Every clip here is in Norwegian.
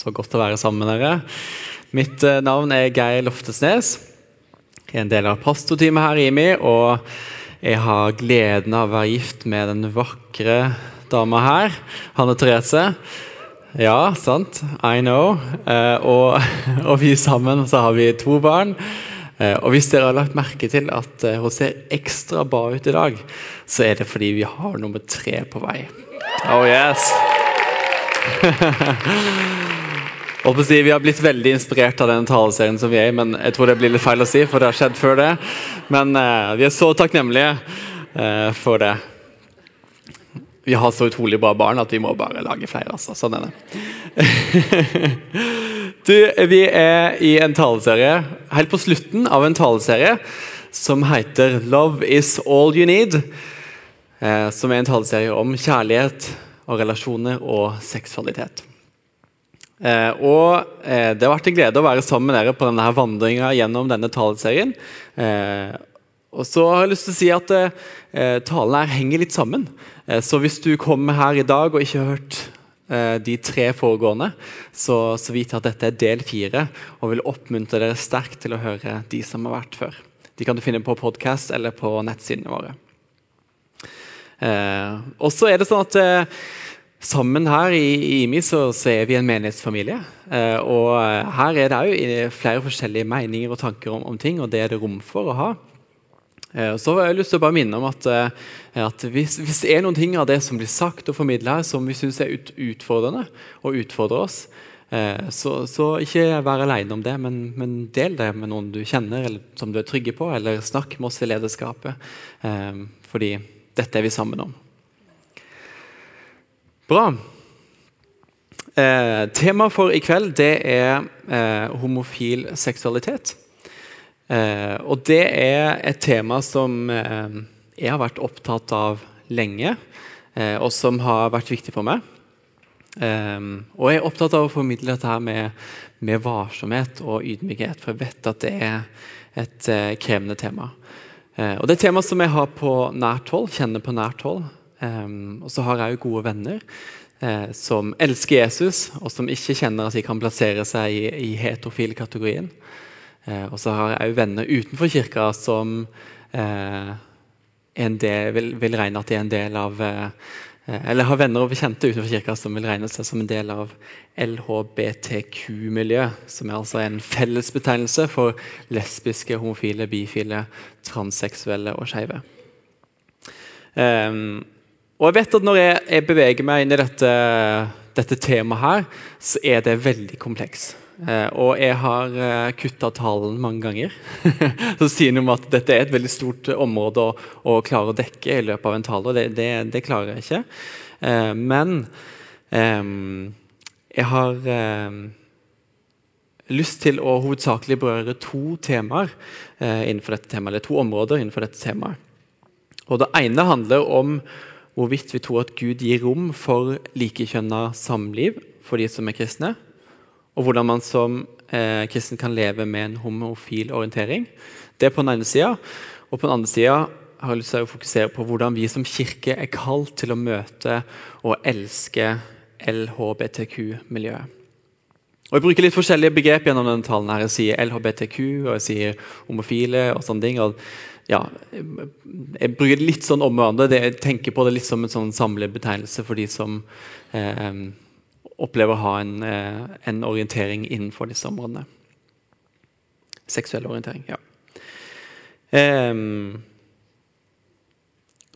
Så godt å være sammen med dere. Mitt eh, navn er Geir Loftesnes. Jeg er en del av pastorteamet her i IMI, og jeg har gleden av å være gift med den vakre dama her, Hanne Therese. Ja, sant. I know. Eh, og, og vi sammen så har vi to barn. Eh, og hvis dere har lagt merke til at hun ser ekstra bra ut i dag, så er det fordi vi har nummer tre på vei. Oh yes! Vi har blitt veldig inspirert av den taleserien som vi er i, men jeg tror det blir litt feil å si, for det har skjedd før det. Men eh, vi er så takknemlige eh, for det. Vi har så utrolig bra barn at vi må bare lage flere. altså. Sånn er det. du, vi er i en taleserie, helt på slutten av en taleserie som heter 'Love is all you need'. Eh, som er en taleserie om kjærlighet og relasjoner og seksualitet. Eh, og eh, Det har vært en glede å være sammen med dere på denne vandringa gjennom denne taleserien. Eh, og så har jeg lyst til å si at eh, talen her henger litt sammen. Eh, så hvis du kommer her i dag og ikke har hørt eh, de tre foregående, så, så vit at dette er del fire, og vil oppmuntre dere sterkt til å høre de som har vært før. De kan du finne på podkast eller på nettsidene våre. og så er det sånn at Sammen her i IMI så, så er vi en menighetsfamilie. Eh, og her er det òg flere forskjellige meninger og tanker om, om, ting, og det er det rom for å ha. Eh, så har jeg lyst til å bare minne om at, eh, at hvis, hvis, det er noen ting av det som blir sagt og formidla her som vi syns er ut, utfordrende og utfordrer oss, eh, så, så, ikke vær alene om det, men, men, del det med noen du kjenner eller som du er trygge på, eller snakk med oss i lederskapet, eh, fordi dette er vi sammen om. Bra. Eh, Temaet for i kveld det er eh, homofil seksualitet. Eh, og det er et tema som eh, jeg har vært opptatt av lenge, eh, og som har vært viktig for meg. Eh, og jeg er opptatt av å formidle dette her med, med varsomhet og ydmykhet, for jeg vet at det er et krevende tema. og Det er et tema som jeg har på nært hold, kjenner på nært hold. Um, og så har jeg jo gode venner eh, som elsker Jesus, og som ikke kjenner at de kan plassere seg i, i heterofile-kategorien. Eh, og så har jeg òg venner utenfor kirka som eh, del, vil, vil, regne at de er en del av Eller har venner og bekjente utenfor kirka som vil regne seg som en del av LHBTQ-miljøet, som er altså en fellesbetegnelse for lesbiske, homofile, bifile, transseksuelle og skeive. Um, og jeg vet at Når jeg, jeg beveger meg inn i dette, dette, temaet, her, så er det veldig kompleks. Eh, og jeg har eh, kutta talen mange ganger. så sier noe om at dette er et veldig stort område å, å klare å dekke i løpet av en tale. og Det, det, det klarer jeg ikke. Eh, men eh, jeg har eh, lyst til å hovedsakelig berøre to temaer eh, innenfor dette temaet, eller to områder innenfor dette temaet. Og Det ene handler om hvorvidt vi tror at Gud gir rom for likekjønna samliv for de som er kristne, og hvordan man som eh, kristen kan leve med en homofil orientering. Det er på den ene sida. Og på den andre sida har jeg lyst til å fokusere på hvordan vi som kirke er kalt til å møte og elske LHBTQ-miljøet. Og Jeg bruker litt forskjellige begrep gjennom denne talen. her. Jeg sier LHBTQ og jeg sier homofile. og sånne ting. Og ja, jeg bruker litt sånn om hverandre. Jeg tenker på det litt som en sånn samlebetegnelse for de som eh, opplever å ha en, eh, en, orientering innenfor disse områdene. Seksuell orientering, ja. Eh,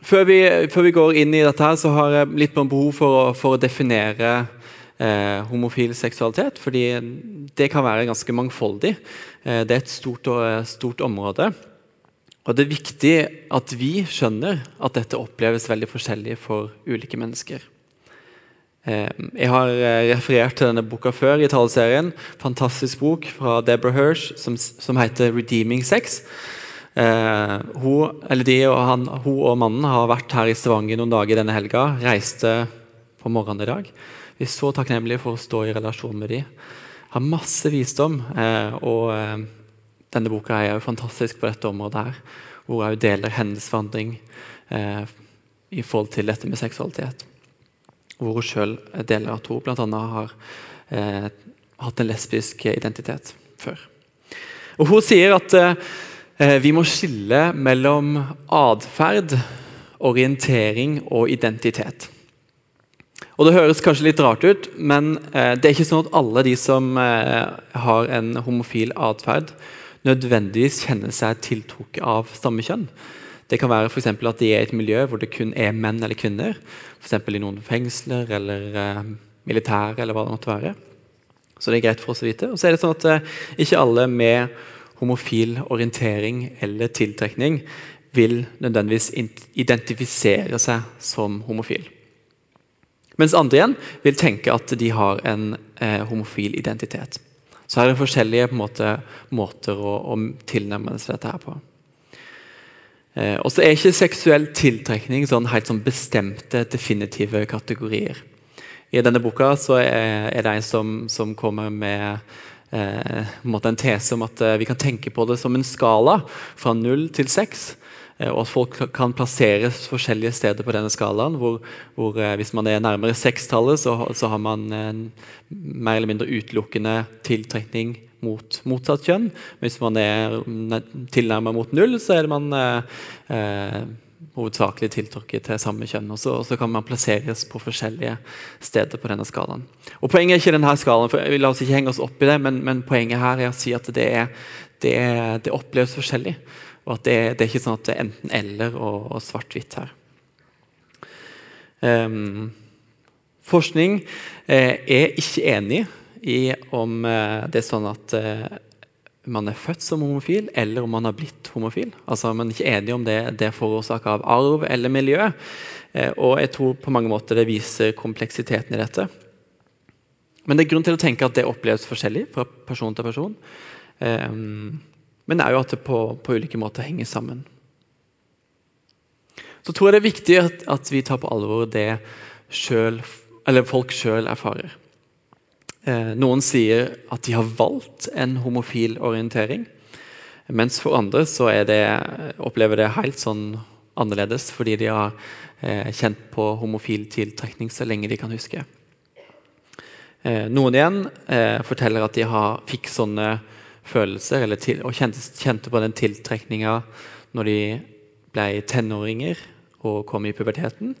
før, vi, før, vi, går inn i dette, her, så har jeg litt behov for å, for å definere eh, homofil seksualitet. fordi det kan være ganske mangfoldig. Eh, det er et stort, stort område. Og Det er viktig at vi skjønner at dette oppleves veldig forskjellig for ulike mennesker. Eh, jeg har eh, referert til denne boka før i taleserien. Fantastisk bok fra Deborah Hirsch som, som heter 'Redeeming Sex'. Eh, hun, og han, hun, og mannen har vært her i Stavanger noen dager denne helga. Reiste på morgenen i dag. Vi er så takknemlige for å stå i relasjon med dem. Har masse visdom. og denne boka er jo fantastisk på dette området, her, hvor hun deler hennes vandring eh, i forhold til dette med seksualitet. Hvor hun sjøl deler at hun bl.a. har eh, hatt en lesbisk identitet før. Og Hun sier at eh, vi må skille mellom atferd, orientering og identitet. Og Det høres kanskje litt rart ut, men eh, det er ikke sånn at alle de som eh, har en homofil atferd, nødvendigvis kjenner seg tiltrukket av samme kjønn. Det kan være for at de er i et miljø hvor det kun er menn eller kvinner. F.eks. i noen fengsler eller eh, militære eller hva det måtte være. Så det er greit for oss å vite. Og så er det sånn at eh, ikke alle med homofil orientering eller tiltrekning vil nødvendigvis identifisere seg som homofil. Mens andre igjen vil tenke at de har en eh, homofil identitet. Så er det forskjellige måte, måter å, å, tilnærme seg dette her på. Eh, og så er ikke seksuell tiltrekning sånn helt sånn bestemte, definitive kategorier. I denne boka er, er det en som, som kommer med eh, en tese om at eh, vi kan tenke på det som en skala fra null til seks. Eh, og at folk kan plasseres forskjellige steder på denne skalaen. hvor, hvor Hvis man er nærmere sekstallet, så, så, har man en mer eller mindre utelukkende tiltrekning mot motsatt kjønn. Men Hvis man er tilnærmet mot null, så er man eh, eh, hovedsakelig tiltrukket til samme kjønn. Og så, og så, kan man plasseres på forskjellige steder på denne skalaen. Og Poenget er ikke denne skalaen, for La oss ikke henge oss opp i det, men, men poenget her er å si at det, er, det, er, det oppleves forskjellig. Og at det, det, er ikke sånn at det er enten-eller og, og svart-hvitt her. Um, forskning eh, er ikke enig i om eh, det er sånn at eh, man er født som homofil, eller om man har blitt homofil. Altså, Man er ikke enig om det, det er forårsaka av arv eller miljø. Eh, og jeg tror på mange måter det viser kompleksiteten i dette. Men det er grunn til å tenke at det oppleves forskjellig fra person til person. Um, men det er jo at det på, på ulike måter henger sammen. Så tror jeg det er viktig at, at vi tar på alvor det selv, folk sjøl erfarer. Eh, noen sier at de har valgt en homofil orientering. Mens for andre så det, opplever det helt sånn annerledes, fordi de har eh, kjent på homofil tiltrekning så lenge de kan huske. Eh, noen igjen forteller at de har, fikk sånne følelser, til, og kjente, kjente, på den tiltrekninga når de ble tenåringer og kom i puberteten.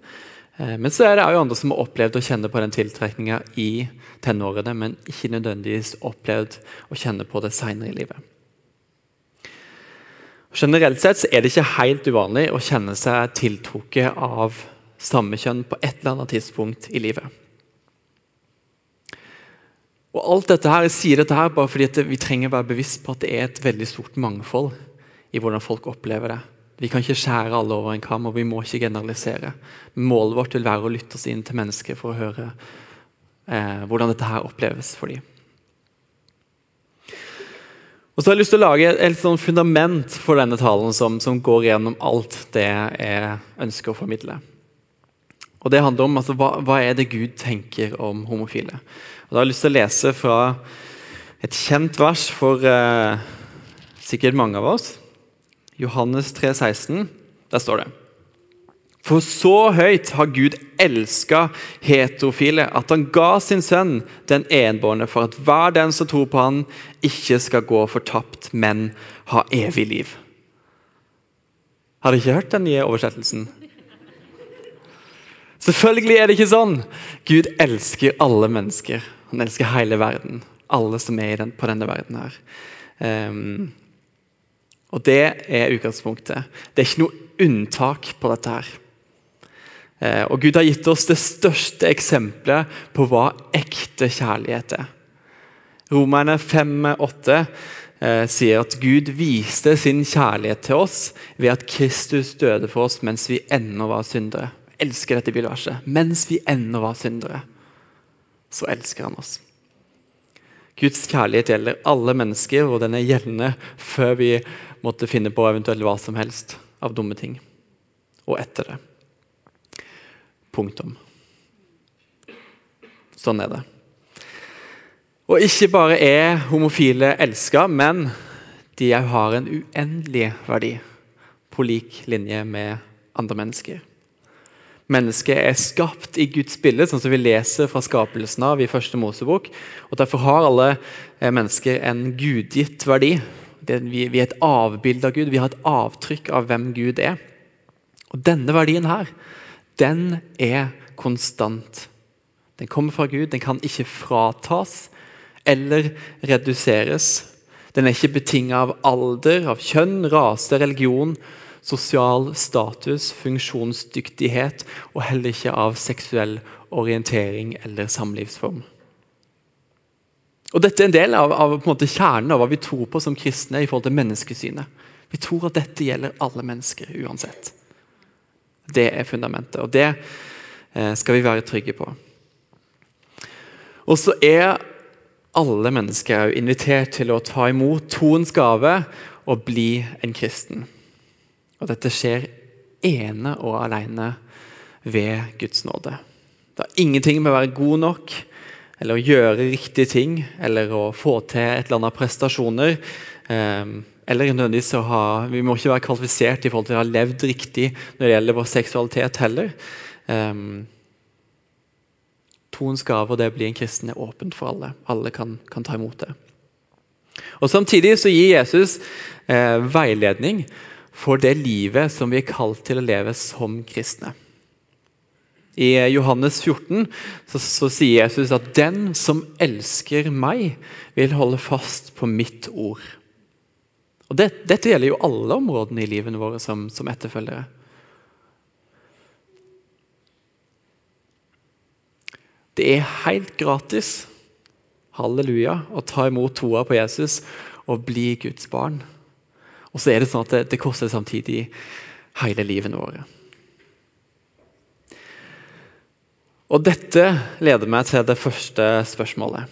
Eh, men så er det jo andre som har opplevd å kjenne på den tiltrekninga i tenårene, men ikke nødvendigvis opplevd å kjenne på det seinere i livet. Generelt sett er det ikke helt uvanlig å kjenne seg tiltrukket av samme kjønn på et eller annet tidspunkt i livet. Og alt dette her, Jeg sier dette her bare fordi vi trenger å være bevisst på at det er et veldig stort mangfold i hvordan folk opplever det. Vi kan ikke skjære alle over en kam, og vi må ikke generalisere. Målet vårt vil være å lytte oss inn til mennesker for å høre eh, hvordan dette her oppleves for dem. Og så har jeg lyst til å lage et sånn fundament for denne talen som, som, går gjennom alt det jeg ønsker å formidle. Og Det handler om altså, hva, hva er det Gud tenker om homofile. Og Da har jeg lyst til å lese fra et kjent vers for eh, sikkert mange av oss. Johannes 3, 16. Der står det For så høyt har Gud elska heterofile, at han ga sin sønn den enbårne, for at hver den som tror på han, ikke skal gå fortapt, men ha evig liv. Har dere ikke hørt den nye oversettelsen? Selvfølgelig er det ikke sånn. Gud elsker alle mennesker. Han elsker hele verden. Alle som er på denne verden her. Um, og det er utgangspunktet. Det er ikke noe unntak på dette her. Uh, og Gud har gitt oss det største eksempelet på hva ekte kjærlighet er. Romerne 5,8 eh, sier at Gud viste sin kjærlighet til oss ved at Kristus døde for oss mens vi ennå var syndere Jeg elsker dette bilverset. Mens vi ennå var syndere, så elsker han oss. Guds kjærlighet gjelder alle mennesker, og den er gjeldende før vi måtte finne på eventuelt hva som helst av dumme ting. Og etter det. Punktum. Sånn er det. Og ikke bare er homofile elska, men de har en uendelig verdi på lik linje med andre mennesker. Mennesket er skapt i Guds bilde, sånn som vi leser fra skapelsen av i første Mosebok. og Derfor har alle eh, mennesker en gudgitt verdi. Vi er et avbilde av Gud, vi har et avtrykk av hvem Gud er. Og Denne verdien her, den er konstant. Den kommer fra Gud, den kan ikke fratas eller reduseres. Den er ikke betinget av alder, av kjønn, rase, religion, sosial status, funksjonsdyktighet og heller ikke av seksuell orientering eller samlivsform. Og Dette er en del av, av en kjernen av hva vi tror på som kristne i forhold til menneskesynet. Vi tror at dette gjelder alle mennesker uansett. Det er fundamentet, og det eh, skal vi være trygge på. Og så er alle mennesker invitert til å ta imot troens gave og bli en kristen. Og dette skjer ene og alene ved Guds nåde. Det har ingenting med å være god nok eller å gjøre riktige ting eller å få til et eller annet prestasjoner. Eh, eller nødvendigvis å ha, Vi må ikke være kvalifisert i forhold til å ha levd riktig når det gjelder vår seksualitet heller. Um, Troens gave og det å bli en kristen er åpent for alle. Alle kan, kan ta imot det. Og Samtidig så gir Jesus eh, veiledning for det livet som vi er kalt til å leve som kristne. I Johannes 14 så, så, sier Jesus at 'den som elsker meg, vil holde fast på mitt ord'. Og det, Dette gjelder jo alle områdene i livene våre som, som etterfølgere. Det er helt gratis halleluja, å ta imot troa på Jesus og bli Guds barn. Og så er det sånn at det, det koster samtidig hele livene våre. Og Dette leder meg til det første spørsmålet.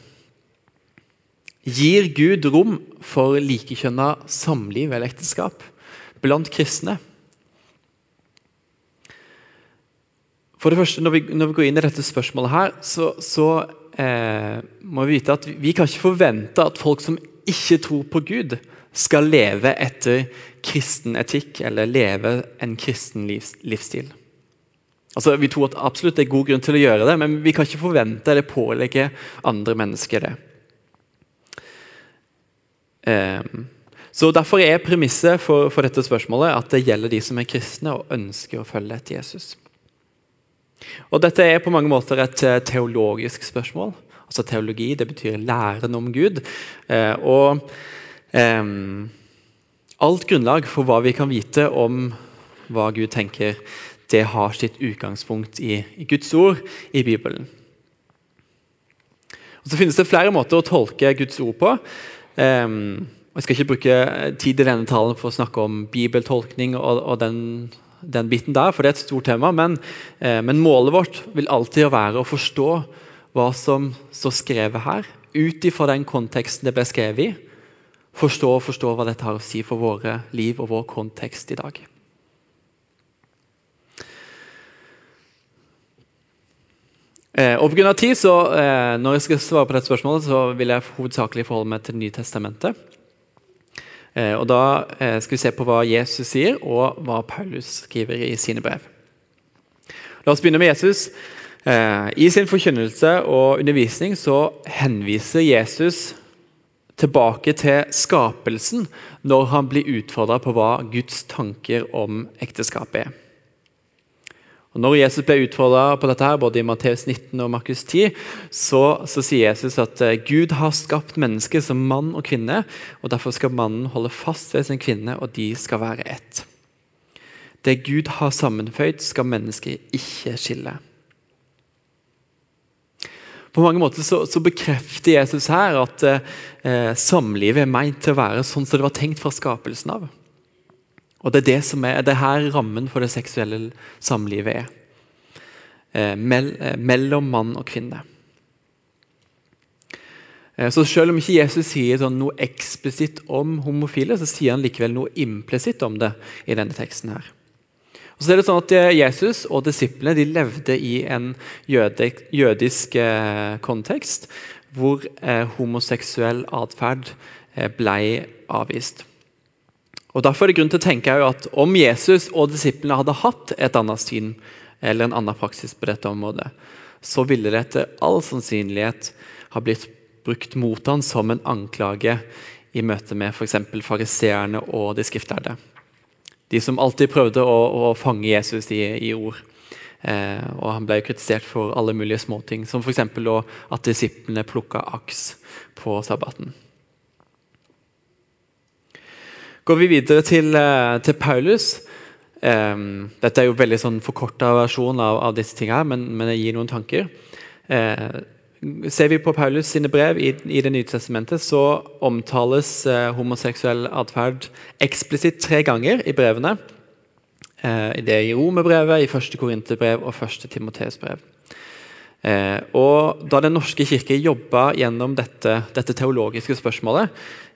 Gir Gud rom for likekjønna samliv eller ekteskap blant kristne? For det første, når vi, når vi, går inn i dette spørsmålet, her, så, så eh, må vi vite at vi, vi, kan ikke forvente at folk som ikke tror på Gud, skal leve etter kristen etikk eller leve en kristen livsstil. Altså, Vi tror at absolutt det er god grunn til å gjøre det, men vi kan ikke forvente eller pålegge andre mennesker det. Eh, så Derfor er premisset for, for dette spørsmålet at det gjelder de som er kristne og ønsker å følge etter Jesus. Og Dette er på mange måter et eh, teologisk spørsmål. Altså Teologi det betyr læren om Gud. Eh, og alt grunnlag for hva vi kan vite om hva Gud tenker, det har sitt utgangspunkt i, Guds ord i Bibelen. Og Så finnes det flere måter å tolke Guds ord på. Jeg skal ikke bruke tid i denne talen for å snakke om bibeltolkning og, og den den biten der, for det er et stort tema. Men, eh, men målet vårt vil alltid være å forstå hva som står skrevet her, ut ifra den konteksten det ble skrevet i. Forstå og forstå hva dette har å si for våre liv og vår kontekst i dag. Eh, og Pga. tid, så eh, når jeg skal svare på dette spørsmålet, så vil jeg hovedsakelig forholde meg til Det nye testamentet. Eh, og Da eh, skal vi se på hva Jesus sier, og hva Paulus skriver i sine brev. La oss begynne med Jesus. Eh, I sin forkynnelse og undervisning så henviser Jesus tilbake til skapelsen når han blir utfordra på hva Guds tanker om ekteskapet er. Og Når Jesus ble utfordra på dette, her, både i Matteus 19 og Markus 10, så, så, sier Jesus at eh, Gud har skapt mennesket som mann og kvinne, og derfor skal mannen holde fast ved sin kvinne, og de skal være ett. Det Gud har sammenføyd, skal mennesket ikke skille. På mange måter så, så bekrefter Jesus her at eh, samlivet er meint til å være sånn som det var tenkt fra skapelsen av. Og Det er det som er, det her rammen for det seksuelle samlivet er. Eh, mell, eh, mellom mann og kvinne. Eh, så Selv om ikke Jesus sier sånn noe eksplisitt om homofile, så sier han likevel noe implisitt om det i denne teksten. her. Og så er det sånn at eh, Jesus og disiplene de levde i en jødisk eh, kontekst hvor eh, homoseksuell atferd ble avvist. Og Derfor er det grunn til å tenke at om Jesus og disiplene hadde hatt et annet syn eller en annen praksis på dette området, så ville det etter all sannsynlighet ha blitt brukt mot han som en anklage i møte med f.eks. fariseerne og de skriftlærde. De som alltid prøvde å, å fange Jesus i, i ord. Eh, og Han ble kritisert for alle mulige småting, som f.eks. at disiplene plukka aks på sabbaten. Går vi videre til, eh, til Paulus eh, Dette er jo veldig sånn forkorta versjon av, av, disse tingene, men, men jeg gir noen tanker. Uh, Ser vi på Paulus sine brev i, i Det nye testamentet, så omtales eh, homoseksuell atferd eksplisitt tre ganger i brevene. Eh, det er i Romerbrevet, i første Korinterbrev og første Timoteusbrev. Eh, og da Den norske kirke jobba gjennom dette, dette, teologiske spørsmålet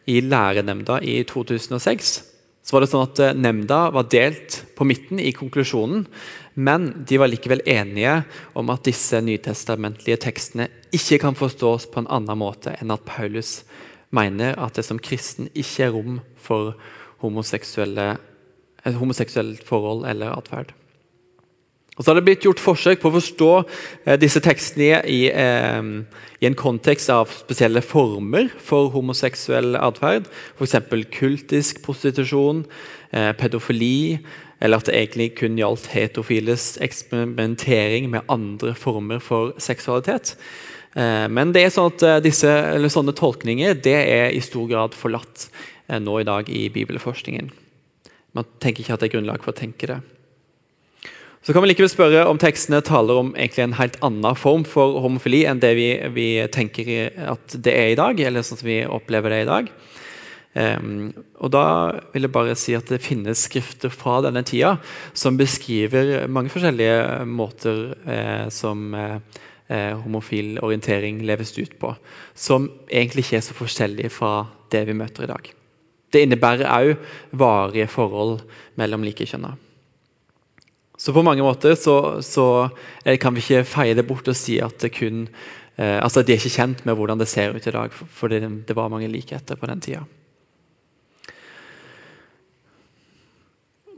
i lærenemnda i 2006, så var det sånn at eh, nemnda var delt på midten i konklusjonen. Men de var likevel enige om at disse nytestamentlige tekstene ikke kan forstås på en annen måte enn at Paulus mener at det som kristen ikke er rom for homoseksuelt forhold eller atferd. Og så har det blitt gjort forsøk på å forstå eh, disse tekstene i, eh, i, en kontekst av spesielle former for homoseksuell atferd. F.eks. kultisk prostitusjon, eh, pedofili, eller at det egentlig kun gjaldt heterofiles eksperimentering med andre former for seksualitet. Eh, men det er sånn at disse, disse, sånne tolkninger det er i stor grad forlatt eh, nå i dag i bibelforskningen. Man tenker ikke at det er grunnlag for å tenke det. Så kan vi likevel spørre om tekstene taler om en helt annen form for homofili enn det vi, vi, tenker at det er i dag, eller sånn som vi opplever det i dag. Um, og Da vil jeg bare si at det finnes skrifter fra denne tida som beskriver mange forskjellige måter eh, som eh, eh homofil orientering leves ut på, som egentlig ikke er så forskjellige fra det vi møter i dag. Det innebærer òg varige forhold mellom likekjønna. Så på mange måter så, så kan vi ikke feie det bort og si at det kun eh, altså de er ikke kjent med hvordan det ser ut i dag, for det, det var mange likheter på den tida.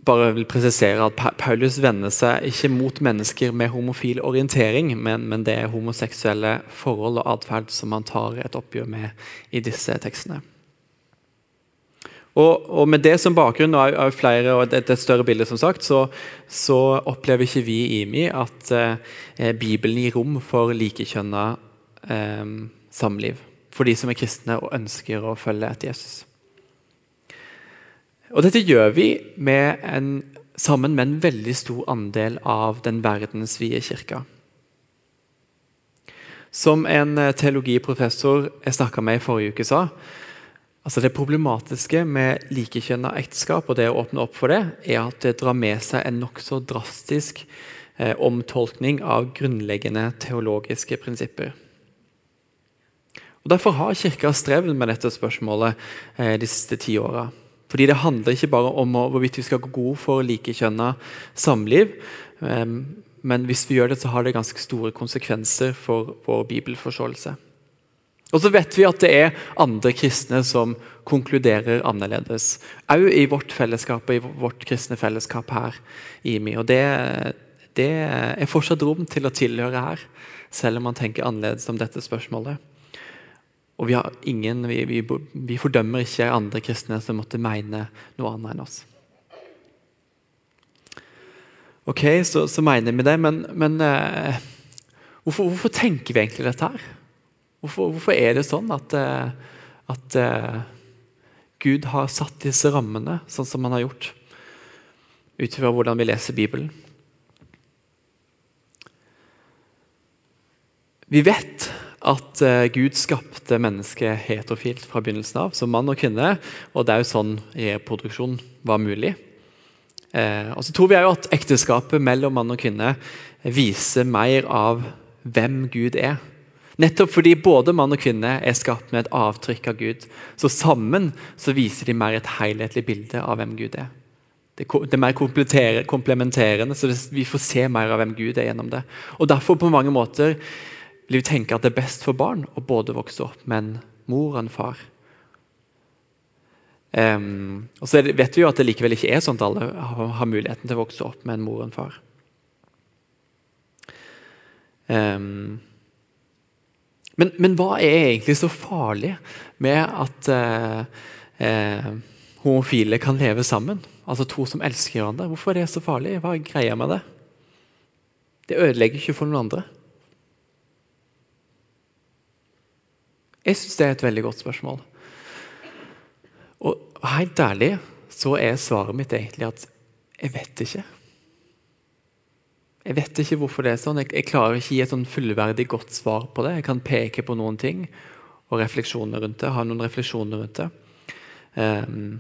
Bare vil presisere at Paulus vender seg ikke mot mennesker med homofil orientering, men, men det er homoseksuelle forhold og atferd som han tar et oppgjør med i disse tekstene. Og, og, Med det som bakgrunn og, og flere, og et, et større bilde, som sagt, så, så opplever ikke vi i IMI at eh, Bibelen gir rom for likekjønna eh, samliv. For de som er kristne og ønsker å følge etter Jesus. Og Dette gjør vi med en, sammen med en veldig stor andel av den verdensvide kirka. Som en eh, teologiprofessor jeg snakka med i forrige uke, sa, Altså Det problematiske med likekjønna ekteskap og det å åpne opp for det, er at det drar med seg en nokså drastisk eh, omtolkning av grunnleggende teologiske prinsipper. Og Derfor har Kirka strevd med dette spørsmålet eh, de siste ti åra. Fordi Det handler ikke bare om hvorvidt vi skal gå god for likekjønna samliv. Eh, men hvis vi gjør det, så har det ganske store konsekvenser for vår bibelforståelse. Og så vet vi at det er andre kristne som konkluderer annerledes. Òg i vårt fellesskap og i vårt kristne fellesskap her i IMI. Og det, det, er fortsatt rom til å tilhøre her, selv om man tenker annerledes om dette spørsmålet. Og vi, ingen, vi, vi, vi fordømmer ikke andre kristne som måtte mene noe annet enn oss. Ok, så, så mener vi det, men, men eh, hvorfor, hvorfor tenker vi egentlig dette her? Hvorfor, hvorfor, er det sånn at, eh, at uh, Gud har satt disse rammene sånn som han har gjort, ut fra hvordan vi leser Bibelen? Vi vet at uh, Gud skapte mennesket heterofilt fra begynnelsen av, som mann og kvinne. Og det er jo sånn reproduksjon var mulig. Uh, og så tror vi at ekteskapet mellom mann og kvinne viser mer av hvem Gud er. Nettopp fordi både mann og kvinne er skapt med et avtrykk av Gud. Så sammen så viser de mer et helhetlig bilde av hvem Gud er. Det er mer komplementerende, så vi får se mer av hvem Gud er gjennom det. Og Derfor på mange måter vil vi tenke at det er best for barn å både vokse opp med en mor og en far. Um, og så vet vi jo at det likevel ikke er sånn at alle har, muligheten til å vokse opp med en mor og en far. Um, men, men, hva er egentlig så farlig med at uh, uh, homofile kan leve sammen? Altså to som elsker hverandre. Hvorfor er det så farlig? Hva er greia med det? Det ødelegger ikke for noen andre. Jeg syns det er et veldig godt spørsmål. Og helt ærlig så er svaret mitt egentlig at jeg vet ikke. Jeg vet ikke hvorfor det er sånn. Jeg, jeg klarer ikke å gi et sånn fullverdig godt svar på det. Jeg kan peke på noen ting og refleksjoner rundt det. Ha noen refleksjoner rundt det. Um,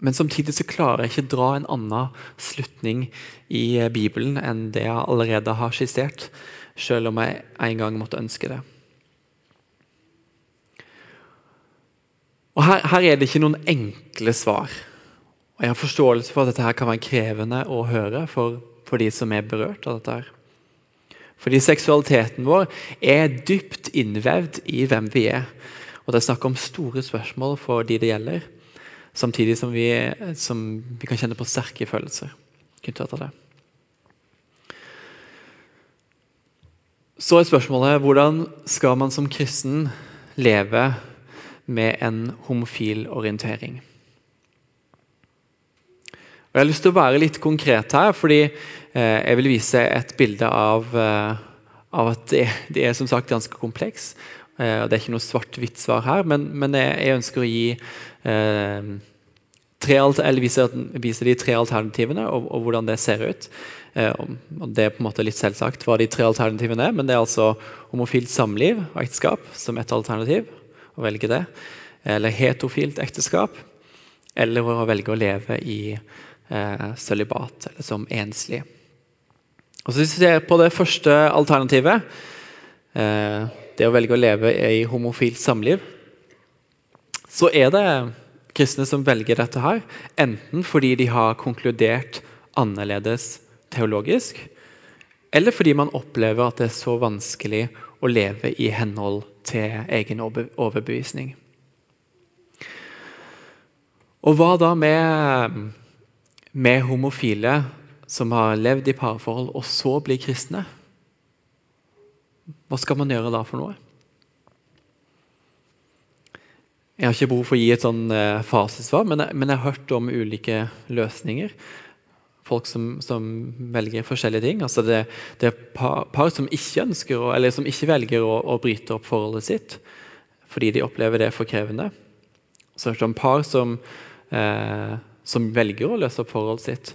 men samtidig så klarer jeg ikke å dra en annen slutning i Bibelen enn det jeg allerede har skissert, selv om jeg en gang måtte ønske det. Og her, her, er det ikke noen enkle svar. Og Jeg har forståelse for at dette her kan være krevende å høre for, for de som er berørt av dette. her. Fordi seksualiteten vår er dypt innvevd i hvem vi er. Og Det er snakk om store spørsmål for de det gjelder, samtidig som vi, som vi kan kjenne på sterke følelser knyttet til det. Så er spørsmålet hvordan skal man som kristen leve med en homofil orientering. Og jeg har lyst til å være litt konkret her, fordi eh, jeg vil vise et bilde av, eh, av at det, det, er som sagt ganske kompleks. Eh, Det er ikke noe svart-hvitt-svar her, men, men jeg, jeg, ønsker å gi eh, tre, vise, vise, de tre alternativene og, og hvordan det ser ut. Eh, Det er på en måte litt selvsagt hva de tre alternativene er, men det er altså homofilt samliv og ekteskap som et alternativ å velge det. Eller heterofilt ekteskap. Eller å velge å leve i eh, sølibat, eller som enslig. Og så Hvis vi ser på det første alternativet, eh, det å velge å leve i homofilt samliv, så er det kristne som velger dette her, enten fordi de har konkludert annerledes teologisk, eller fordi man opplever at det er så vanskelig å leve i henhold til egen overbevisning. Og hva da med, med homofile som har levd i parforhold, og så blir kristne? Hva skal man gjøre da for noe? Jeg har ikke behov for å gi et sånn fasesvar, fasitsvar, men, men, jeg har hørt om ulike løsninger folk som, som, velger forskjellige ting. Altså det, det er par, som ikke ønsker eller som ikke velger å, å, bryte opp forholdet sitt fordi de opplever det for krevende. Så er det par som, eh, som velger å løse opp forholdet sitt.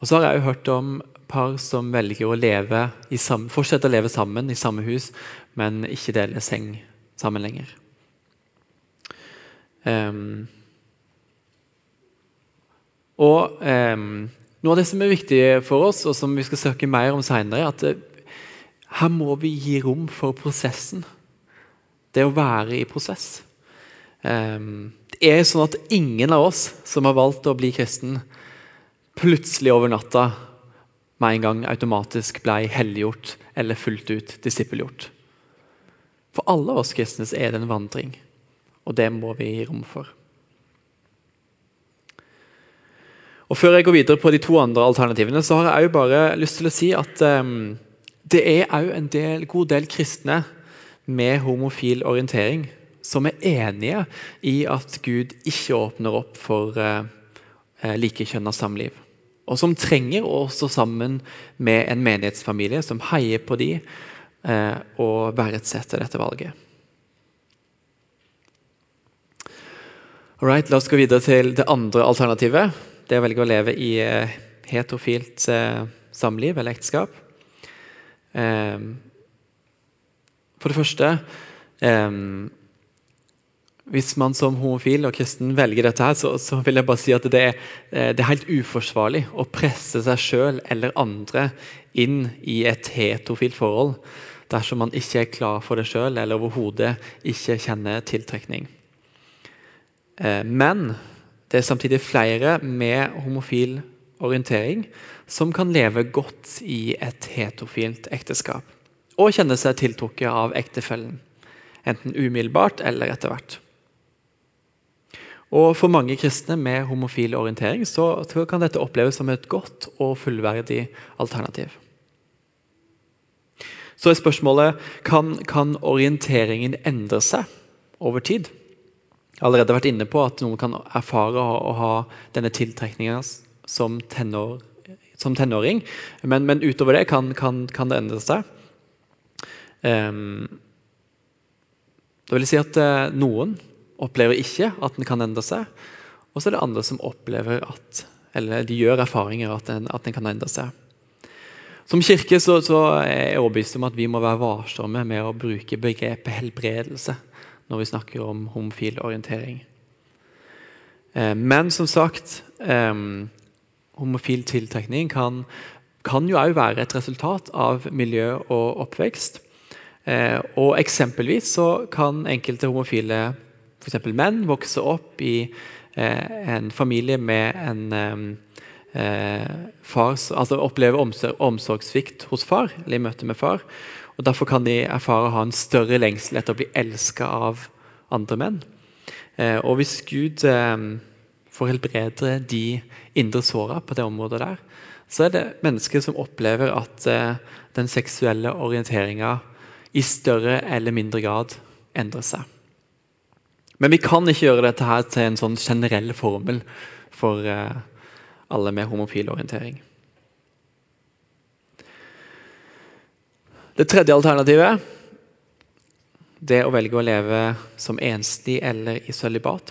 Og så har jeg jo hørt om par som velger å leve samme, fortsette å leve sammen i samme hus, men ikke dele seng sammen lenger. Um, og um, noe av det som er viktig for oss, og som vi skal søke mer om senere, er at eh, her må vi gi rom for prosessen. Det å være i prosess. Ehm, det er sånn at ingen av oss som har valgt å bli kristen, plutselig over natta med en gang automatisk ble helliggjort eller fullt ut disippelgjort. For alle oss kristne er det en vandring, og det må vi gi rom for. Og Før jeg går videre på de to andre alternativene, så har jeg jo bare lyst til å si at um, det er òg en del, god del kristne med homofil orientering som er enige i at Gud ikke åpner opp for uh, likekjønna samliv. Og som trenger å stå sammen med en menighetsfamilie som heier på de uh, og verdsetter dette valget. Alright, La oss gå videre til det andre alternativet det å velge å leve i eh, heterofilt eh, samliv eller ekteskap. Ehm, for det første ehm, Hvis man som homofil og kristen velger dette, her, så, så vil jeg bare si at det er, eh, det er helt uforsvarlig å presse seg sjøl eller andre inn i et heterofilt forhold dersom man ikke er klar for det sjøl eller overhodet ikke kjenner tiltrekning. Men det er samtidig flere med homofil orientering som kan leve godt i et heterofilt ekteskap og kjenne seg tiltrukket av ektefellen, enten umiddelbart eller etter hvert. Og For mange kristne med homofil orientering så kan dette oppleves som et godt og fullverdig alternativ. Så er spørsmålet kan, kan orienteringen endre seg over tid. Jeg har allerede vært inne på at noen kan erfare å ha denne tiltrekninga som, tenår, som, tenåring, men, men, utover det kan, kan, kan det endre seg. Um, det vil si at uh, noen opplever ikke at den kan endre seg, og så er det andre som opplever at eller de gjør erfaringer at den, at den kan endre seg. Som kirke så, så er jeg overbevist om at vi må være varsomme med å bruke begrepet helbredelse når vi snakker om homofil orientering. Eh, men som sagt eh, Homofil tiltrekning kan, kan jo òg være et resultat av miljø og oppvekst. Eh, og Eksempelvis så kan enkelte homofile f.eks. menn vokse opp i en familie med en far altså oppleve omsorgssvikt hos far, eller i møte med far. Og Derfor kan de erfare å ha en større lengsel etter å bli elska av andre menn. Eh, og hvis Gud får helbrede de indre såra på det området der, så er det mennesker som opplever at den seksuelle orienteringa i større eller mindre grad endrer seg. Men vi kan ikke gjøre dette her til en sånn generell formel for alle med homofil orientering. Det tredje alternativet det å velge å leve som enslig eller i sølibat.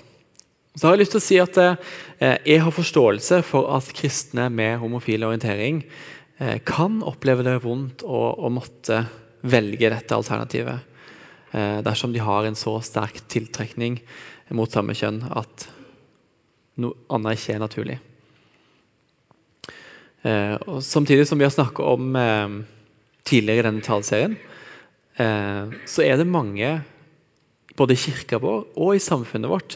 Så har Jeg lyst til å si at eh, jeg har forståelse for at kristne med homofil orientering eh, kan oppleve det vondt å, å måtte velge dette alternativet. Eh, dersom de har en så sterk tiltrekning mot samme kjønn at noe annet ikke er naturlig. Og samtidig som vi har snakket om tidligere i denne taleserien, så er det mange både i kirka vår og i samfunnet vårt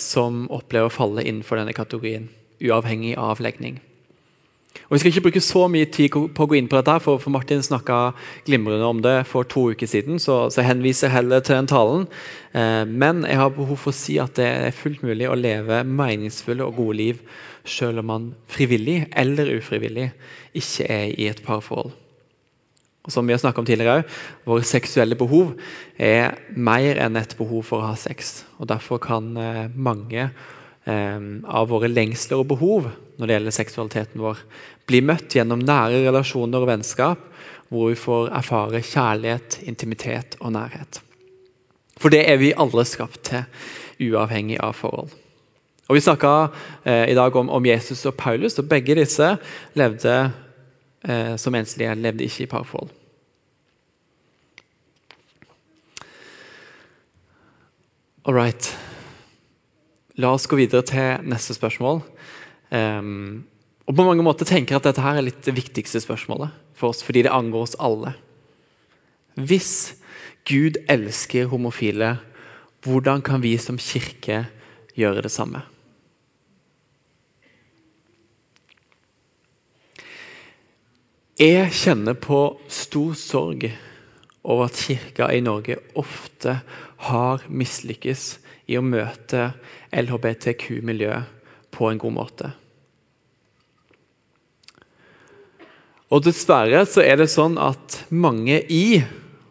som opplever å falle innenfor denne kategorien, uavhengig av legning. Og Vi skal ikke bruke så mye tid på å gå inn på dette, for, Martin snakka glimrende om det for to uker siden, så, så jeg henviser heller til den talen. Eh, men jeg har behov for å si at det er fullt mulig å leve meningsfulle og gode liv selv om man frivillig eller ufrivillig ikke er i et parforhold. Og som vi har om tidligere, Våre seksuelle behov er mer enn et behov for å ha sex. og Derfor kan eh, mange eh, av våre lengsler og behov når det gjelder seksualiteten vår, bli møtt gjennom nære relasjoner og vennskap, hvor vi får erfare kjærlighet, intimitet og nærhet. For det er vi alle skapt til, uavhengig av forhold. Og Vi snakka eh, i dag om, om, Jesus og Paulus, og begge disse levde eh, som enslige, levde ikke i parforhold. All right. La oss gå videre til neste spørsmål. Um, og på mange måter tenker jeg at dette her er litt det viktigste spørsmålet for oss, fordi det angår oss alle. Hvis Gud elsker homofile, hvordan kan vi som kirke gjøre det samme? Jeg kjenner på stor sorg over at kirka i Norge ofte har mislykkes i å møte LHBTQ-miljøet på en god måte. Og Dessverre så er det sånn at mange i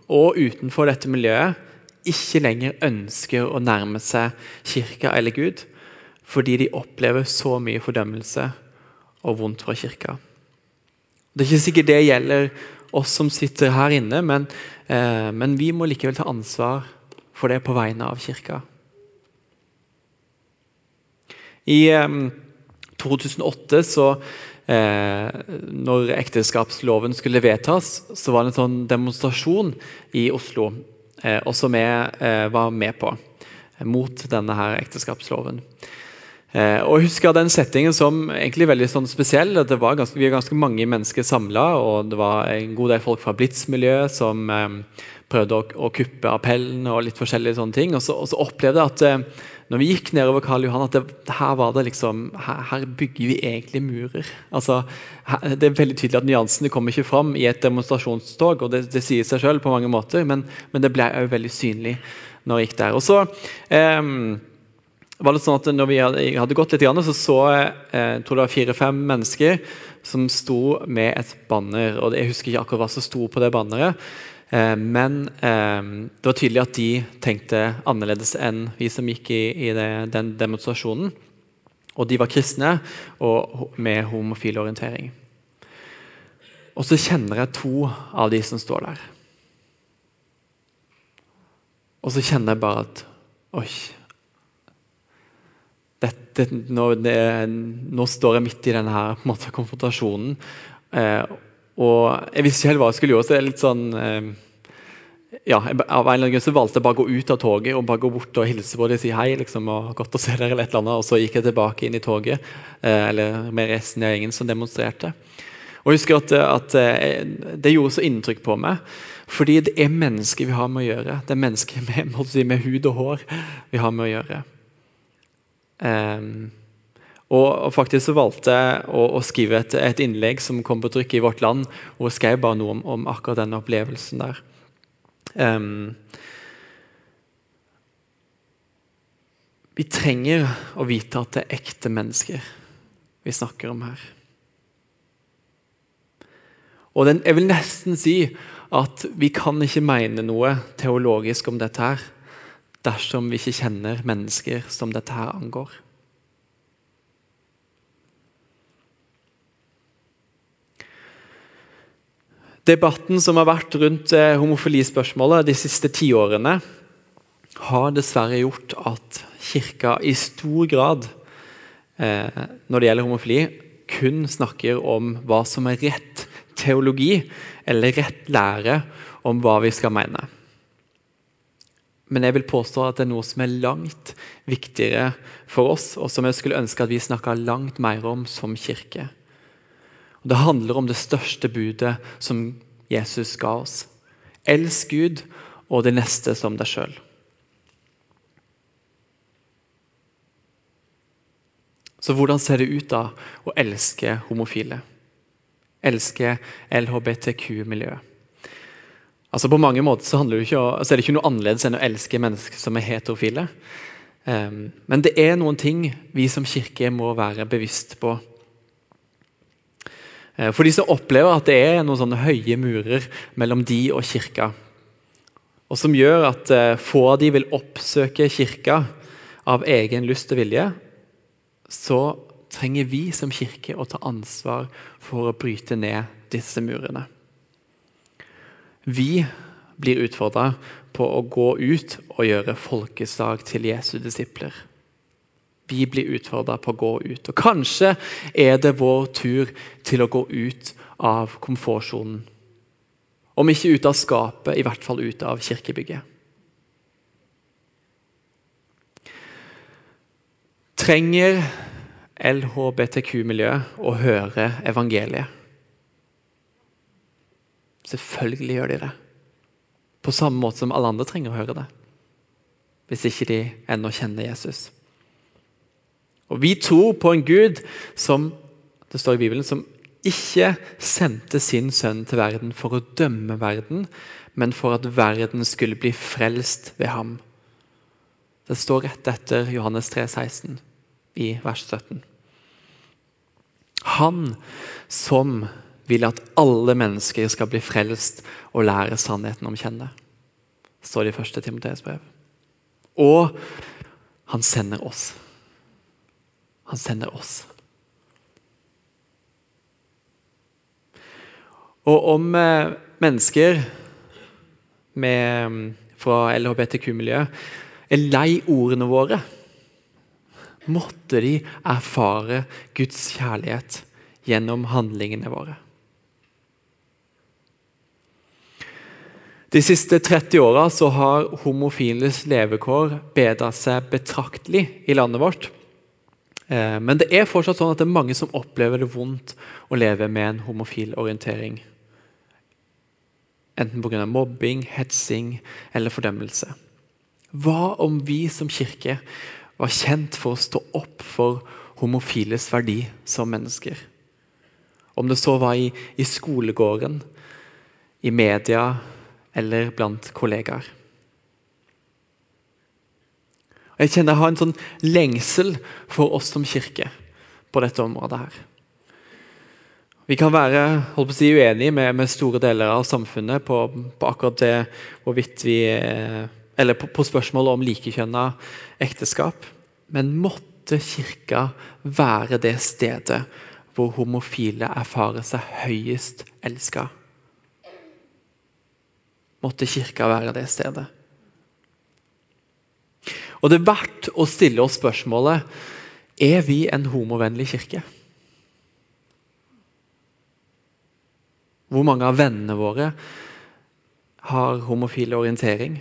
og utenfor dette miljøet ikke lenger ønsker å nærme seg kirka eller Gud, fordi de opplever så mye fordømmelse og vondt fra kirka. Det er ikke sikkert det gjelder oss som sitter her inne, men, eh, men vi må likevel ta ansvar for det på vegne av kirka. I eh, 2008, så, eh, når ekteskapsloven skulle vedtas, så var det en sånn demonstrasjon i Oslo, eh, og som jeg eh, var med på, mot denne her ekteskapsloven. Eh, og jeg husker den settingen som egentlig veldig sånn spesiell. Det var ganske, vi var ganske mange mennesker samla, og det var en god del folk fra Blitz-miljøet som eh, prøvde å, å, kuppe appellen og litt forskjellige sånne ting. Og så, og så opplevde jeg at eh, når vi gikk nedover Karl Johan, at det, her var det liksom her, her, bygger vi egentlig murer. Altså, her, det er veldig tydelig at Nyansene kommer ikke fram i et demonstrasjonstog, og det, det sier seg selv på mange måter, men, men det ble òg veldig synlig når jeg gikk der. Og så eh, var det sånn at når vi hadde, hadde gått litt, så så jeg eh, tror det var fire-fem mennesker som sto med et banner. og Jeg husker ikke akkurat hva som sto på det banneret, eh, men eh, det var tydelig at de tenkte annerledes enn vi som gikk i, i det, den demonstrasjonen. Og de var kristne og med homofil orientering. Og så kjenner jeg to av de som står der. Og så kjenner jeg bare at Oi. Dette, nå, det, nå, står jeg midt i denne her, måte, konfrontasjonen. Eh, og jeg visste ikke helt hva jeg skulle gjøre. så det er litt sånn... Eh, ja, Av en eller annen grunn så valgte jeg bare å gå ut av toget og bare gå bort og hilse på dem og si hei. liksom, og godt å se dere eller et eller annet, og Så gikk jeg tilbake inn i toget eh, eller med resten av gjengen som demonstrerte. Og jeg husker at, at eh, Det gjorde så inntrykk på meg. Fordi det er mennesker vi har med å gjøre. Det er mennesker med, med hud og hår vi har med å gjøre. Um, og, faktisk så valgte jeg å, å skrive et, et, innlegg som kom på trykk i Vårt Land, og skrev bare noe om, om akkurat denne opplevelsen der. Um, vi trenger å vite at det er ekte mennesker vi snakker om her. Og den, jeg vil nesten si at vi kan ikke mene noe teologisk om dette her dersom vi ikke kjenner mennesker som dette her angår. Debatten som har vært rundt eh, homofilispørsmålet de siste tiårene, har dessverre gjort at Kirka i stor grad, eh, når det gjelder homofili, kun snakker om hva som er rett teologi eller rett lære om hva vi skal mene. Men jeg vil påstå at det er noe som er langt viktigere for oss, og som jeg skulle ønske at vi snakka langt mer om som kirke. Og det handler om det største budet som Jesus ga oss. Elsk Gud og det neste som deg sjøl. Så hvordan ser det ut da å elske homofile? elsker LHBTQ-miljøet. Altså På mange måter så, det ikke, så, er det ikke noe annerledes enn å elske mennesker som er heterofile. Um, men det er noen ting vi som kirke må være bevisst på. Uh, for de som opplever at det er noen sånne høye murer mellom de og kirka, og som gjør at uh, få av de vil oppsøke kirka av egen lyst og vilje, så trenger vi som kirke å ta ansvar for å bryte ned disse murene. Vi blir utfordra på å gå ut og gjøre folkeslag til Jesu disipler. Vi blir utfordra på å gå ut. Og Kanskje er det vår tur til å gå ut av komfortsonen. Om ikke ut av skapet, i hvert fall ut av kirkebygget. Trenger LHBTQ-miljøet å høre evangeliet? Selvfølgelig gjør de det. På samme måte som alle andre trenger å høre det. Hvis ikke de ennå kjenner Jesus. Og Vi tror på en Gud som det står i Bibelen, som ikke sendte sin sønn til verden for å dømme verden, men for at verden skulle bli frelst ved ham. Det står rett etter Johannes 3, 16 i vers 17. Han som vil at alle mennesker skal bli frelst og lære sannheten om kjenne, står det i første Timoteus brev. Og han sender oss. Han sender oss. Og om eh, mennesker med, fra LHBTQ-miljøet er lei ordene våre måtte de erfare Guds kjærlighet gjennom handlingene våre. De siste 30 åra har homofiles levekår bedra seg betraktelig i landet vårt. Eh, men det er fortsatt sånn at det er mange som opplever det vondt å leve med en homofil orientering. Enten pga. mobbing, hetsing eller fordømmelse. Hva om vi som kirke var kjent for å stå opp for homofiles verdi som mennesker. Om det så var i, i skolegården, i media eller blant kollegaer. Jeg kjenner jeg har en sånn lengsel for oss som kirke på dette området. her. Vi kan være holdt på å si, uenige med, med store deler av samfunnet på, på akkurat det hvorvidt vi eh, Eller på, på spørsmålet om likekjønna ekteskap. Men måtte kirka være det stedet hvor homofile erfarer seg høyest elska? Måtte kirka være det stedet? Og det er verdt å stille oss spørsmålet er vi en homovennlig kirke. Hvor mange av vennene våre har homofil orientering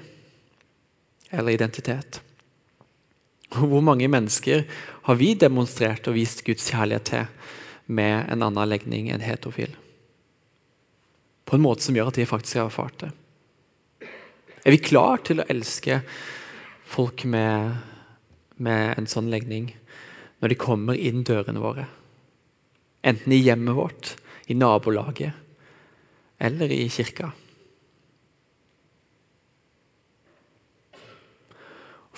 eller identitet? Hvor mange mennesker har vi demonstrert og vist Guds kjærlighet til med en annen legning enn heterofil? På en måte som gjør at de faktisk har erfart det. Er vi klar til å elske folk med, med en sånn legning når de kommer inn dørene våre? Enten i hjemmet vårt, i nabolaget eller i kirka.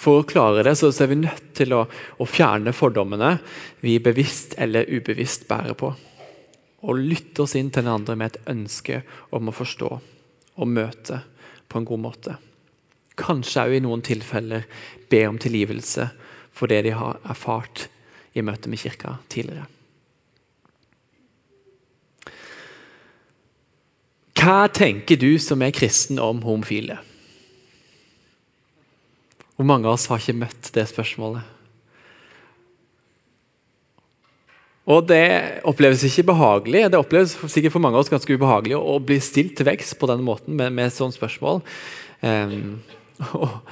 For å klare det så er vi nødt til å, å fjerne fordommene vi bevisst eller ubevisst bærer på. Og lytte oss inn til den andre med et ønske om å forstå og møte på en god måte. Kanskje òg i noen tilfeller be om tilgivelse for det de har erfart i møte med kirka tidligere. Hva tenker du som er kristen om homofile? Hvor mange av oss har ikke møtt det spørsmålet? Og Det oppleves ikke behagelig. Det oppleves sikkert for mange av oss ganske ubehagelig å bli stilt til vekst på den måten med, med sånt spørsmål. Um, og,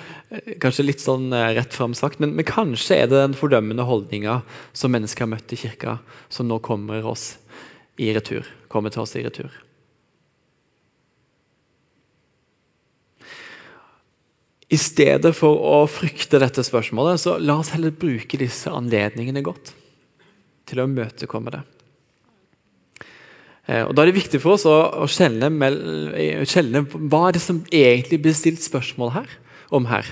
kanskje litt sånn eh, rett fram sagt, men, men, kanskje er det den fordømmende holdninga som mennesker har møtt i kirka, som nå kommer, oss i retur, kommer til oss i retur. I stedet for å frykte dette spørsmålet, så la oss heller bruke disse anledningene godt til å imøtekomme det. Eh, og Da er det viktig for oss å, å skjelne, hva er det som egentlig blir stilt spørsmål her, om her,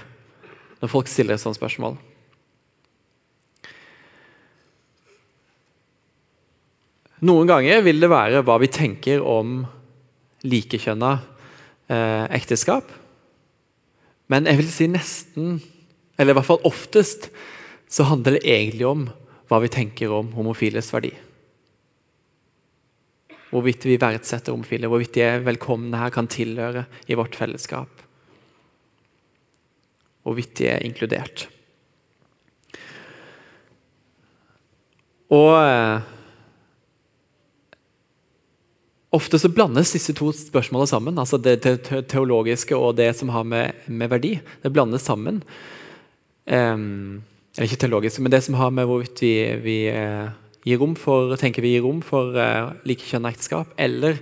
når folk stiller et sånt spørsmål. Noen ganger vil det være hva vi tenker om likekjønna eh, ekteskap. Men jeg vil si nesten, eller i hvert fall oftest, så handler det egentlig om hva vi tenker om homofiles verdi. Hvorvidt vi verdsetter homofile, hvorvidt de er velkomne her, kan tilhøre i vårt fellesskap. Hvorvidt de er inkludert. Og eh, Ofte så blandes disse to spørsmålene sammen. altså Det teologiske og det som har med, med verdi. Det blandes sammen. Um, eller ikke teologisk, men det som har med hvorvidt vi, vi uh, gir rom for, tenker vi gir rom for uh, likekjønnet ekteskap, eller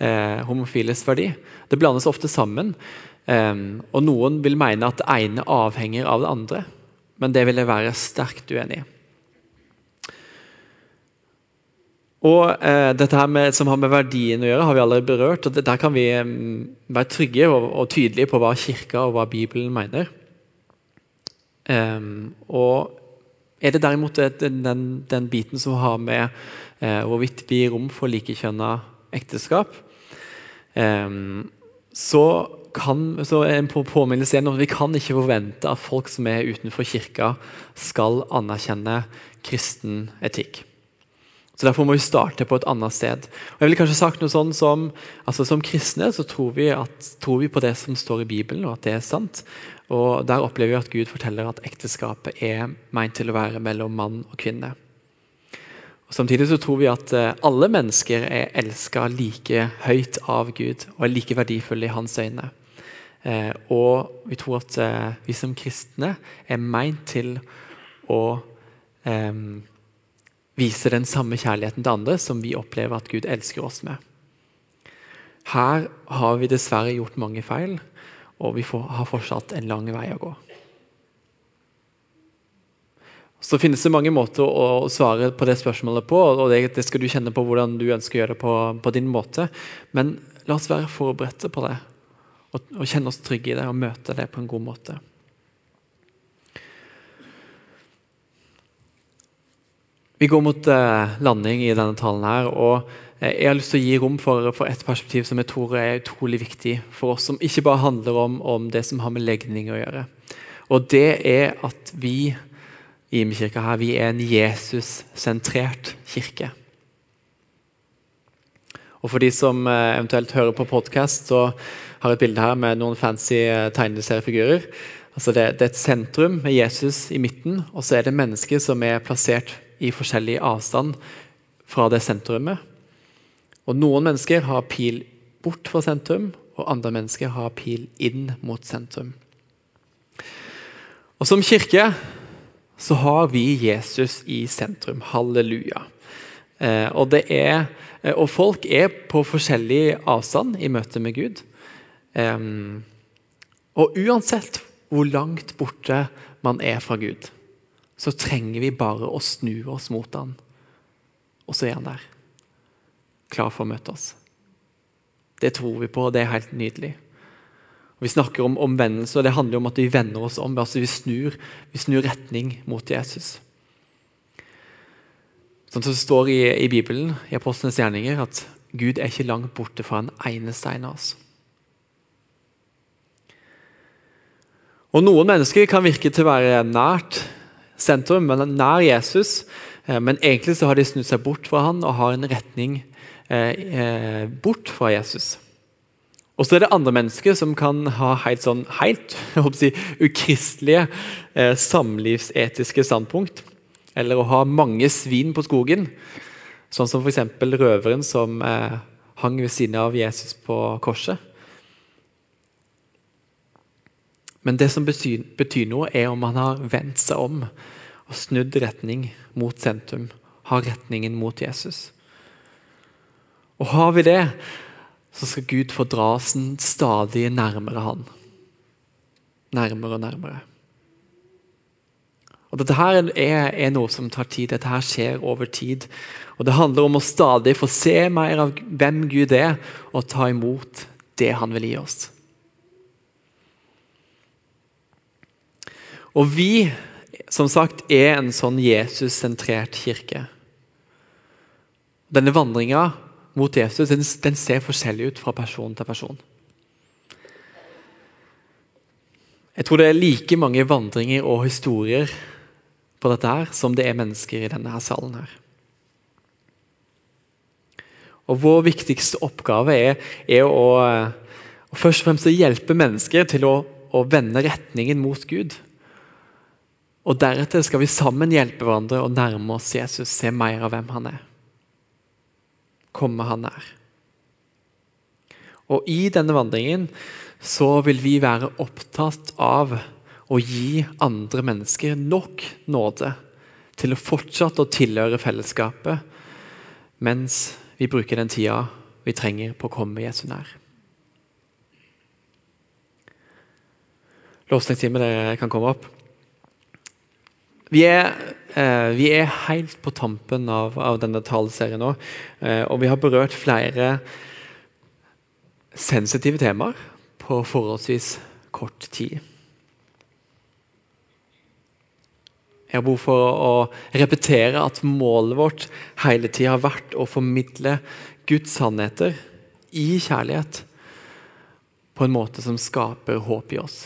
uh, homofiles verdi. Det blandes ofte sammen. Um, og noen vil mene at det ene avhenger av det andre, men det vil jeg være sterkt uenig i. Og eh, dette her med, som har med verdien å gjøre, har vi allerede berørt. og Der kan vi um, være trygge og, og, tydelige på hva Kirka og hva Bibelen mener. Um, og er det derimot det, den, den, biten som har med uh, hvorvidt vi gir rom for likekjønna ekteskap, um, så kan, så en påminnelse igjen Vi kan ikke forvente at folk som er utenfor kirka, skal anerkjenne kristen etikk. Så Derfor må vi starte på et annet sted. Og jeg ville kanskje sagt noe sånn Som altså som kristne så tror vi, at, tror vi, på det som står i Bibelen, og at det er sant. Og Der opplever vi at Gud forteller at ekteskapet er meint til å være mellom mann og kvinne. Og Samtidig så tror vi at eh, alle mennesker er elska like høyt av Gud og er like verdifulle i hans øyne. Eh, og vi tror at eh, vi som kristne er meint til å um, vise den samme kjærligheten til andre som vi opplever at Gud elsker oss med. Her har vi dessverre gjort mange feil, og vi får, har fortsatt en lang vei å gå. Så finnes det mange måter å svare på det spørsmålet på, og det, det skal du kjenne på hvordan du ønsker å gjøre det på, på din måte. Men la oss være forberedte på det, og, og kjenne oss trygge i det og møte det på en god måte. Vi går mot eh, landing i denne talen her. og jeg har lyst til å gi rom for, for et perspektiv som jeg tror er utrolig viktig for oss, som ikke bare handler om, om det som har med legning å gjøre. Og det er at vi i Imekirka her, vi er en Jesus-sentrert kirke. Og For de som eh, eventuelt hører på podkast, så har jeg et bilde her med noen fancy eh, tegneseriefigurer. Altså det, det, er et sentrum med Jesus i midten, og så er det mennesker som er plassert i forskjellig avstand fra det sentrumet. Og Noen mennesker har pil bort fra sentrum, og andre mennesker har pil inn mot sentrum. Og Som kirke så har vi Jesus i sentrum. Halleluja. Eh, og er Eh, og folk er på forskjellig avstand i møte med Gud. Og uansett hvor langt borte man er fra Gud, så trenger vi bare å snu oss mot han. Og så er han der, klar for å møte oss. Det tror vi på, og det er helt nydelig. Vi snakker om omvendelse, og det handler om at vi vender oss om. altså Vi snur, vi snur retning mot Jesus. Sånn som det står i, i Bibelen, i Apostlenes gjerninger, at Gud er ikke langt borte fra en eneste en av oss. Og Noen mennesker kan virke til å være nært sentrum, nær Jesus. Eh, men egentlig så har de snudd seg bort fra han og har en retning eh, eh bort fra Jesus. Og så er det andre mennesker som kan ha helt, sånn, helt si, ukristelige eh, samlivsetiske standpunkt. Eller å ha mange svin på skogen. Sånn som f.eks. røveren som eh, hang ved siden av Jesus på korset. Men det som betyr, betyr, noe, er om han har vendt seg om og snudd retning mot sentrum. Har retningen mot Jesus. Og har vi det, så skal Gud få dra oss stadig nærmere han. Nærmere og nærmere. Og Dette her er, er, noe som tar tid. Dette her skjer over tid. Og Det handler om å stadig få se mer av hvem Gud er, og ta imot det han vil gi oss. Og vi, som sagt, er en sånn Jesus-sentrert kirke. Denne vandringa mot Jesus den, den ser forskjellig ut fra person til person. Jeg tror det er like mange vandringer og historier på dette her, som det er mennesker i denne her salen. her. Og Vår viktigste oppgave er, er å, å, først og fremst hjelpe mennesker til å, å vende retningen mot Gud. Og Deretter skal vi sammen hjelpe hverandre å nærme oss Jesus, se mer av hvem han er. Komme han nær. Og I denne vandringen så vil vi være opptatt av å gi andre mennesker nok nåde til å fortsette å tilhøre fellesskapet, mens vi bruker den tida vi trenger på å komme Jesu nær. Lovsangstime, dere kan komme opp. Vi er, eh, vi er, helt på tampen av, av denne taleserien nå, eh, og vi har berørt flere sensitive temaer på forholdsvis kort tid. Jeg har behov for å repetere at målet vårt hele tida har vært å formidle Guds sannheter i kjærlighet på en måte som skaper håp i oss.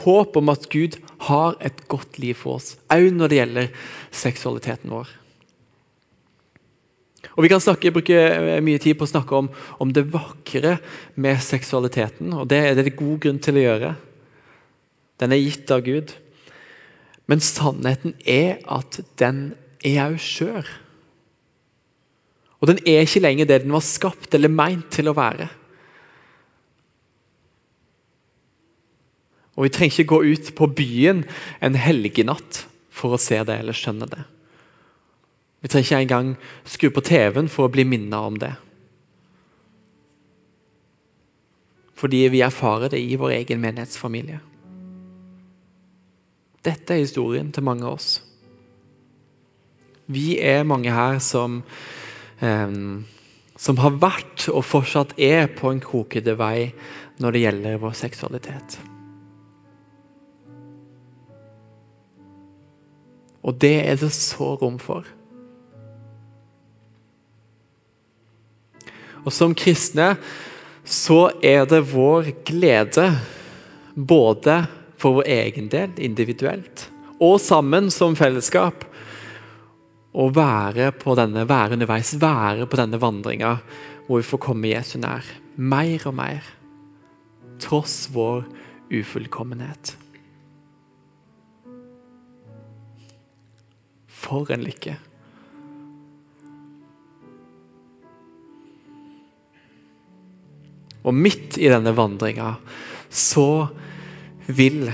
Håp om at Gud har et godt liv for oss, òg når det gjelder seksualiteten vår. Og Vi kan snakke, bruke mye tid på å snakke om, om det vakre med seksualiteten. og Det er det god grunn til å gjøre. Den er gitt av Gud. Men sannheten er at den er òg skjør. Og den er ikke lenger det den var skapt eller meint til å være. Og Vi trenger ikke gå ut på byen en helgenatt for å se det eller skjønne det. Vi trenger ikke engang skru på TV-en for å bli minnet om det. Fordi vi erfarer det i vår egen menighetsfamilie. Dette er historien til mange av oss. Vi er mange her som, eh, som har vært og fortsatt er på en krokete vei når det gjelder vår seksualitet. Og det er det så rom for. Og som kristne så er det vår glede, både for vår egen del individuelt og sammen som fellesskap, å være, på denne, være underveis, være på denne vandringa hvor vi får komme Jesu nær. Mer og mer. Tross vår ufullkommenhet. For en lykke. Og midt i denne vandringa så vil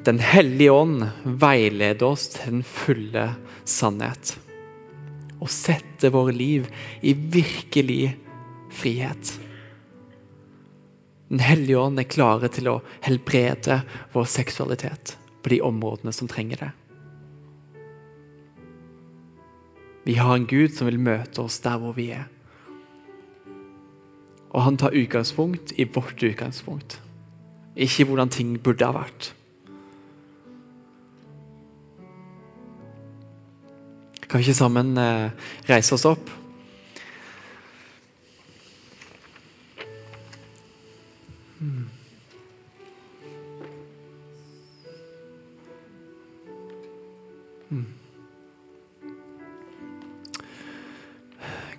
Den hellige ånd veilede oss til den fulle sannhet. Og sette våre liv i virkelig frihet. Den hellige ånd er klare til å helbrede vår seksualitet på de områdene som trenger det. Vi har en Gud som vil møte oss der hvor vi er. Og han tar utgangspunkt i vårt utgangspunkt, ikke hvordan ting burde ha vært. Kan vi ikke sammen eh, reise oss opp? Hmm.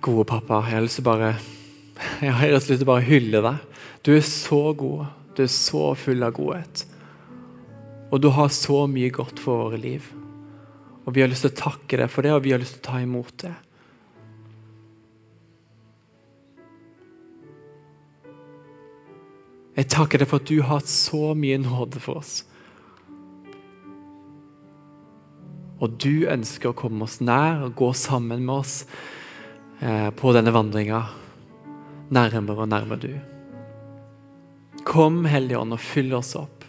Gode pappa, jeg har lyst til bare jeg har lyst til å bare hylle deg. Du er så god. Du er så full av godhet. Og du har så mye godt for våre liv. Og Vi har lyst til å takke deg for det, og vi har lyst til å ta imot det. Jeg takker deg for at du har hatt så mye nåde for oss. Og du ønsker å komme oss nær og gå sammen med oss på denne vandringa nærmere og nærmere du. Kom, Hellige Ånd, og fyll oss opp.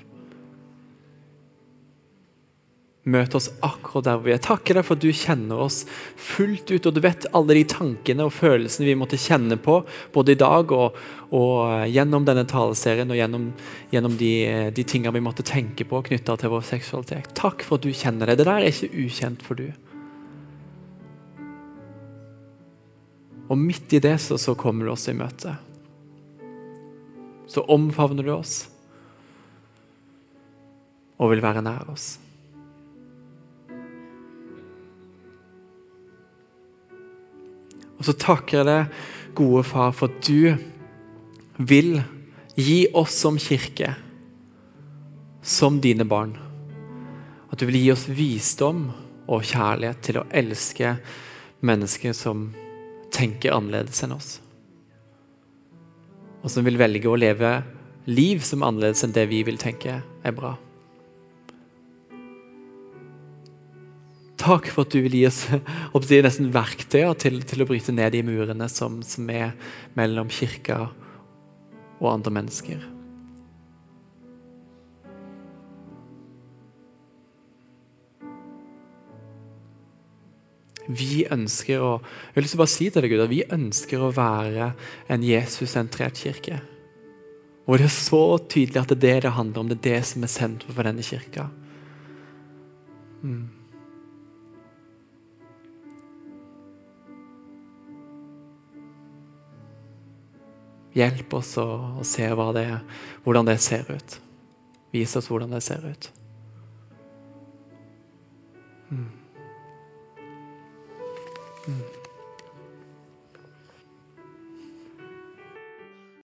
Møt oss akkurat der vi er. Takker deg for at du kjenner oss fullt ut, og du vet alle de tankene og følelsene vi måtte kjenne på, både i dag og, og eh, gjennom denne taleserien og gjennom, gjennom de, de tingene vi måtte tenke på knytta til vår seksualitet. Takk for at du kjenner det. Det der er ikke ukjent for du. Og midt i det så, så kommer du oss i møte. Så omfavner du oss og vil være nær oss. Og så takker jeg deg, gode far, for at du vil gi oss som kirke, som dine barn, at du vil gi oss visdom og kjærlighet til å elske mennesker som tenker annerledes enn oss. Og som vil velge å leve liv som er annerledes enn det vi vil tenke er bra. Takk for at du vil gi oss nesten verktøyer til, til, å bryte ned de murene som, som er mellom kirka og andre mennesker. Vi ønsker å jeg vil bare si til deg, Gud, at vi ønsker å være en Jesus-sentrert kirke. Og det er så tydelig at det er det det handler om. Det er det som er sentrum for denne kirka. Mm. Hjelp oss å, å se det, hvordan det ser ut. Vis oss hvordan det ser ut. Mm.